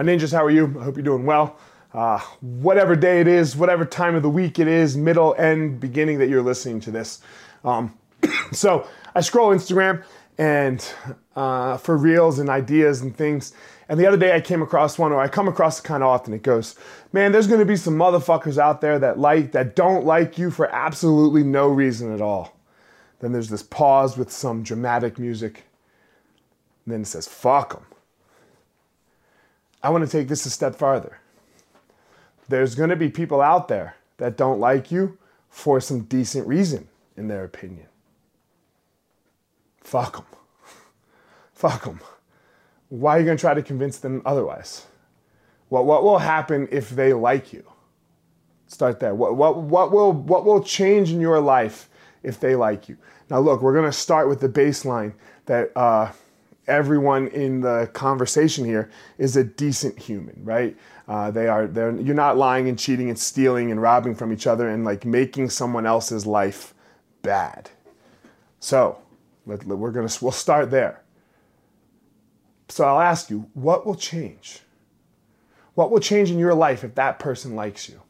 My ninjas, how are you? I hope you're doing well. Uh, whatever day it is, whatever time of the week it is, middle, end, beginning that you're listening to this. Um, so I scroll Instagram and uh, for reels and ideas and things. And the other day I came across one, or I come across it kind of often. It goes, "Man, there's going to be some motherfuckers out there that like that don't like you for absolutely no reason at all." Then there's this pause with some dramatic music. And then it says, "Fuck them." I want to take this a step farther. There's going to be people out there that don't like you for some decent reason, in their opinion. Fuck them. Fuck them. Why are you going to try to convince them otherwise? What, what will happen if they like you? Start there. What, what, what, will, what will change in your life if they like you? Now, look, we're going to start with the baseline that uh, everyone in the conversation here is a decent human, right? Uh, they are. They're, you're not lying and cheating and stealing and robbing from each other and like making someone else's life bad. So, let, let, we're gonna. We'll start there. So I'll ask you, what will change? What will change in your life if that person likes you?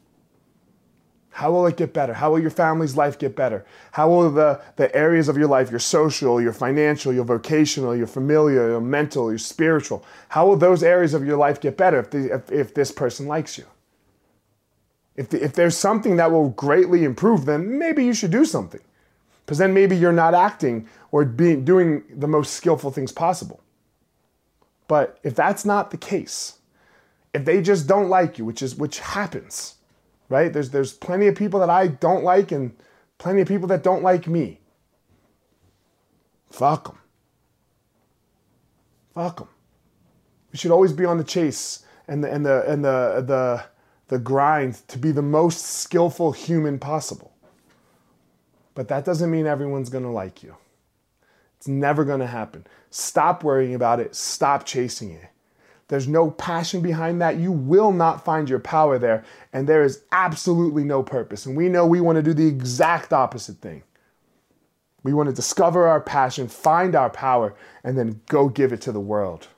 How will it get better? How will your family's life get better? How will the, the areas of your life, your social, your financial, your vocational, your familial, your mental, your spiritual, how will those areas of your life get better if, the, if, if this person likes you? If, the, if there's something that will greatly improve, then maybe you should do something. Because then maybe you're not acting or being, doing the most skillful things possible. But if that's not the case, if they just don't like you, which is which happens, right? There's there's plenty of people that I don't like and plenty of people that don't like me. Fuck them. Fuck them. We should always be on the chase and the and the and the the the grind to be the most skillful human possible. But that doesn't mean everyone's going to like you. It's never going to happen. Stop worrying about it. Stop chasing it there's no passion behind that, you will not find your power there. And there is absolutely no purpose. And we know we want to do the exact opposite thing. We want to discover our passion, find our power, and then go give it to the world.